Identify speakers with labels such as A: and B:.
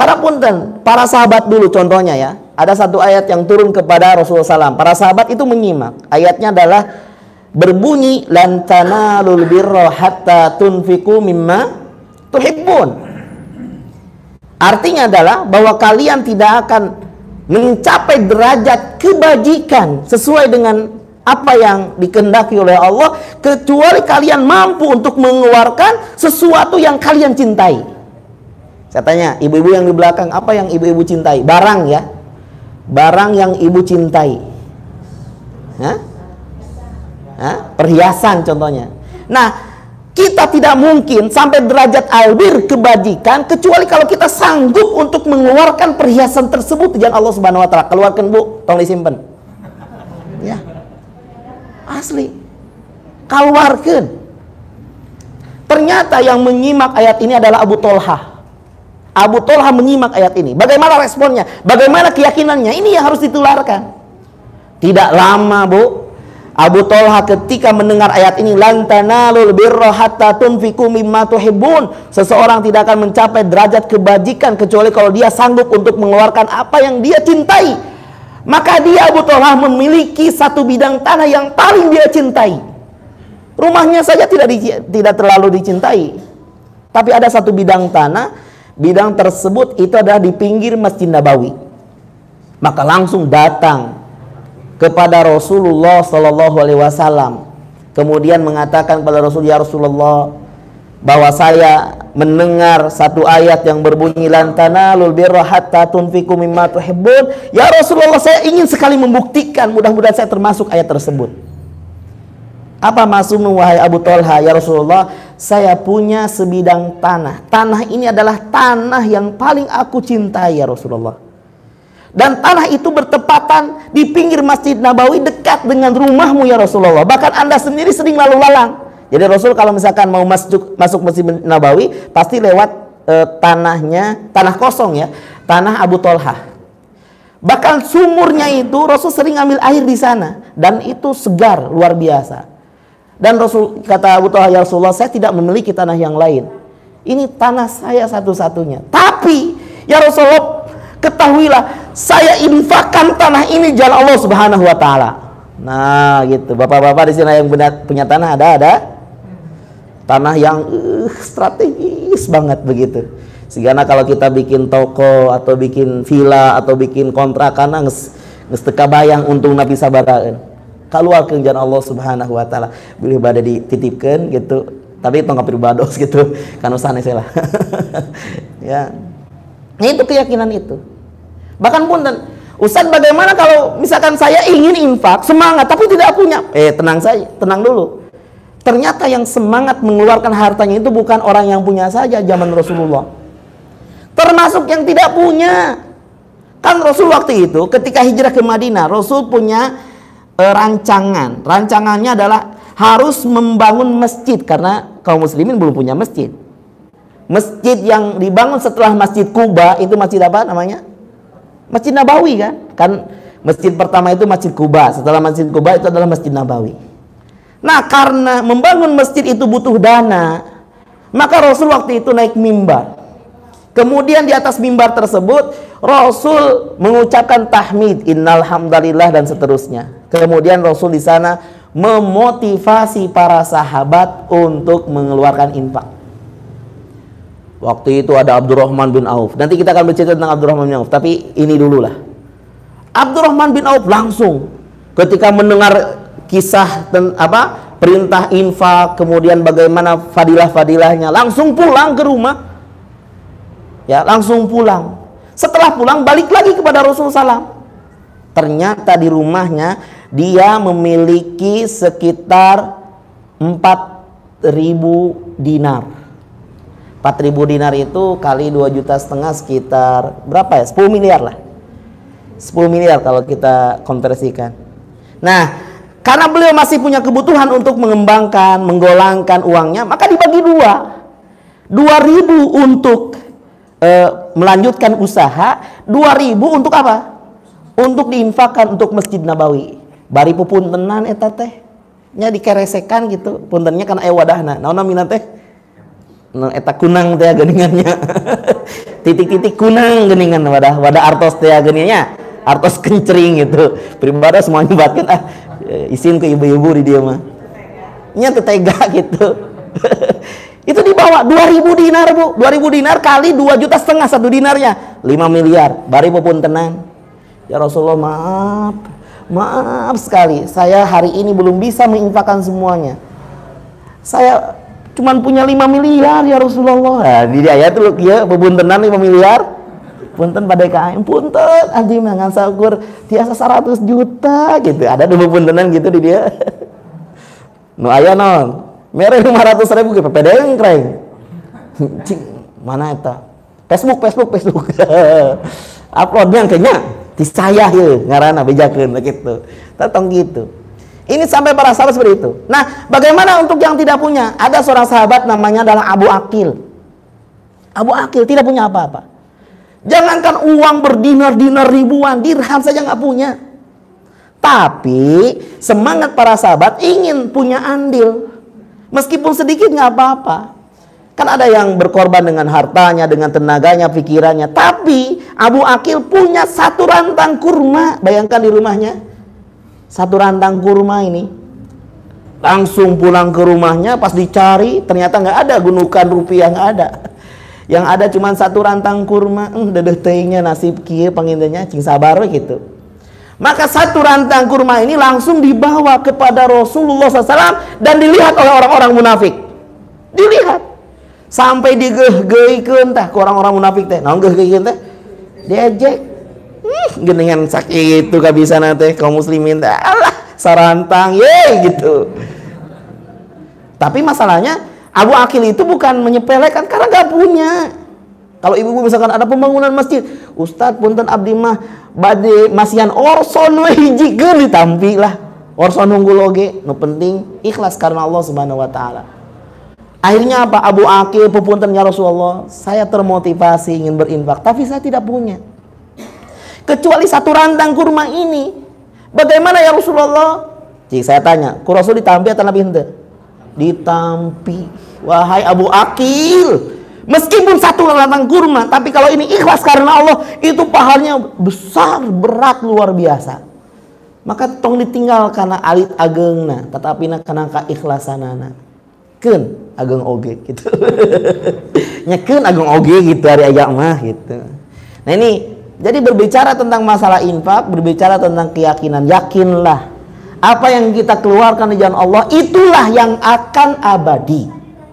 A: Karena punten, para sahabat dulu contohnya ya. Ada satu ayat yang turun kepada Rasulullah SAW. Para sahabat itu menyimak. Ayatnya adalah berbunyi lan tanalul birra hatta tunfiku mimma tuhibbun. Artinya adalah bahwa kalian tidak akan mencapai derajat kebajikan sesuai dengan apa yang dikendaki oleh Allah kecuali kalian mampu untuk mengeluarkan sesuatu yang kalian cintai. Saya tanya, ibu-ibu yang di belakang apa yang ibu-ibu cintai? Barang ya. Barang yang ibu cintai. Hah? Hah? Perhiasan contohnya. Nah, kita tidak mungkin sampai derajat albir kebajikan kecuali kalau kita sanggup untuk mengeluarkan perhiasan tersebut jalan Allah Subhanahu wa taala. Keluarkan Bu, tolong disimpan. Ya. Asli. Keluarkan. Ternyata yang menyimak ayat ini adalah Abu Tolha. Abu Tolha menyimak ayat ini. Bagaimana responnya? Bagaimana keyakinannya? Ini yang harus ditularkan. Tidak lama, Bu. Abu Talha ketika mendengar ayat ini lantanalul birra hatta tunfiku mimma tuhibbun. Seseorang tidak akan mencapai derajat kebajikan kecuali kalau dia sanggup untuk mengeluarkan apa yang dia cintai. Maka dia Abu Talha memiliki satu bidang tanah yang paling dia cintai. Rumahnya saja tidak di, tidak terlalu dicintai. Tapi ada satu bidang tanah, bidang tersebut itu adalah di pinggir Masjid Nabawi. Maka langsung datang kepada Rasulullah Shallallahu Alaihi Wasallam. Kemudian mengatakan kepada Rasul ya Rasulullah bahwa saya mendengar satu ayat yang berbunyi lantana lul birra hatta tunfiku mimma tuhibbun. Ya Rasulullah saya ingin sekali membuktikan mudah-mudahan saya termasuk ayat tersebut. Apa maksudmu wahai Abu Talha ya Rasulullah saya punya sebidang tanah. Tanah ini adalah tanah yang paling aku cintai ya Rasulullah. Dan tanah itu bertepatan di pinggir Masjid Nabawi dekat dengan rumahmu ya Rasulullah. Bahkan Anda sendiri sering lalu lalang. Jadi Rasul kalau misalkan mau masuk masuk Masjid Nabawi pasti lewat e, tanahnya, tanah kosong ya, tanah Abu Tolha. Bahkan sumurnya itu Rasul sering ambil air di sana dan itu segar luar biasa. Dan Rasul kata Abu Tolha ya Rasulullah, saya tidak memiliki tanah yang lain. Ini tanah saya satu-satunya. Tapi ya Rasulullah ketahuilah saya infakkan tanah ini jalan Allah Subhanahu wa taala. Nah, gitu. Bapak-bapak di sini yang punya tanah ada ada tanah yang uh, strategis banget begitu. Sehingga kalau kita bikin toko atau bikin villa atau bikin kontrakan nges nges teka bayang untung nabi sabaraeun. ke jalan Allah Subhanahu wa taala. Boleh pada dititipkan gitu. Tapi tongkat pribados gitu. Kan usahane lah. ya. Nah, itu keyakinan itu. Bahkan pun dan Ustaz bagaimana kalau misalkan saya ingin infak, semangat tapi tidak punya? Eh tenang saja, tenang dulu. Ternyata yang semangat mengeluarkan hartanya itu bukan orang yang punya saja zaman Rasulullah. Termasuk yang tidak punya. Kan Rasul waktu itu ketika hijrah ke Madinah, Rasul punya rancangan. Rancangannya adalah harus membangun masjid karena kaum muslimin belum punya masjid. Masjid yang dibangun setelah Masjid Kuba itu masjid apa namanya? Masjid Nabawi kan? Kan masjid pertama itu Masjid Kuba, setelah Masjid Kuba itu adalah Masjid Nabawi. Nah, karena membangun masjid itu butuh dana, maka Rasul waktu itu naik mimbar. Kemudian di atas mimbar tersebut Rasul mengucapkan tahmid, innal hamdalillah dan seterusnya. Kemudian Rasul di sana memotivasi para sahabat untuk mengeluarkan infak. Waktu itu ada Abdurrahman bin Auf. Nanti kita akan bercerita tentang Abdurrahman bin Auf. Tapi ini dulu lah. Abdurrahman bin Auf langsung ketika mendengar kisah dan apa perintah infak, kemudian bagaimana fadilah-fadilahnya, langsung pulang ke rumah. Ya, langsung pulang. Setelah pulang balik lagi kepada Rasulullah SAW. Ternyata di rumahnya dia memiliki sekitar 4000 dinar 4000 dinar itu kali 2 juta setengah sekitar berapa ya? 10 miliar lah. 10 miliar kalau kita konversikan. Nah, karena beliau masih punya kebutuhan untuk mengembangkan, menggolangkan uangnya, maka dibagi dua. 2000 untuk e, melanjutkan usaha, 2000 untuk apa? Untuk diinfakkan untuk Masjid Nabawi. Bari pupuntenan eta teh. Nya dikeresekan gitu, puntennya kan aya wadahna. Naon namina teh? eta kunang teh geningannya titik-titik kunang geningan wadah wadah artos teh geninya artos kencering gitu pribadi semuanya buatkan ah isin ke ibu-ibu di dia mah nya tega gitu itu dibawa 2000 dinar bu 2000 dinar kali 2 juta setengah satu dinarnya 5 miliar bari pun tenang ya Rasulullah maaf maaf sekali saya hari ini belum bisa menginfakkan semuanya saya cuman punya 5 miliar ya Rasulullah. Nah, di ayat itu ya bebuntenan 5 miliar. Punten pada kain, punten anjing mangan sakur tiasa 100 juta gitu. Ada dua puntenan gitu di dia. No, aya non. Mere 500 ribu ke PPD kreng. Cing, mana eta? Facebook, Facebook, Facebook. Uploadnya kayaknya di saya ya ngarana bejakeun gitu. Tatong gitu. Ini sampai para sahabat seperti itu. Nah, bagaimana untuk yang tidak punya? Ada seorang sahabat namanya adalah Abu Akil. Abu Akil tidak punya apa-apa. Jangankan uang berdinar-dinar ribuan, dirham saja nggak punya. Tapi semangat para sahabat ingin punya andil. Meskipun sedikit nggak apa-apa. Kan ada yang berkorban dengan hartanya, dengan tenaganya, pikirannya. Tapi Abu Akil punya satu rantang kurma. Bayangkan di rumahnya satu rantang kurma ini langsung pulang ke rumahnya pas dicari ternyata nggak ada gunukan rupiah nggak ada yang ada cuma satu rantang kurma hmm, dedeh tehnya nasib kia pengintinya cing sabar gitu maka satu rantang kurma ini langsung dibawa kepada Rasulullah SAW dan dilihat oleh orang-orang munafik. Dilihat. Sampai digeh-gehikeun tah ke orang-orang munafik teh. Naon geh-gehikeun teh. Diejek. Geningan sakit itu gak bisa nanti kaum muslimin Allah sarantang. Ye gitu. Tapi masalahnya Abu Akil itu bukan menyepelekan karena gak punya kalau ibu-ibu misalkan ada pembangunan masjid Ustadz punten abdi mah bade masihan orson we hiji ditampi lah orson nunggu loge no penting ikhlas karena Allah subhanahu wa ta'ala akhirnya apa Abu Akil pepunten ya Rasulullah saya termotivasi ingin berinfak tapi saya tidak punya kecuali satu rantang kurma ini. Bagaimana ya Rasulullah? Jika saya tanya, ku Rasul ditampi atau Nabi hente? Ditampi. Wahai Abu Akil, meskipun satu rantang kurma, tapi kalau ini ikhlas karena Allah, itu pahalnya besar, berat, luar biasa. Maka tong ditinggal karena alit agengna, tetapi nak karena keikhlasanana. Ken ageng oge gitu. Nyekeun ageng oge gitu hari ayam mah gitu. Nah ini jadi berbicara tentang masalah infak, berbicara tentang keyakinan, yakinlah apa yang kita keluarkan di jalan Allah itulah yang akan abadi.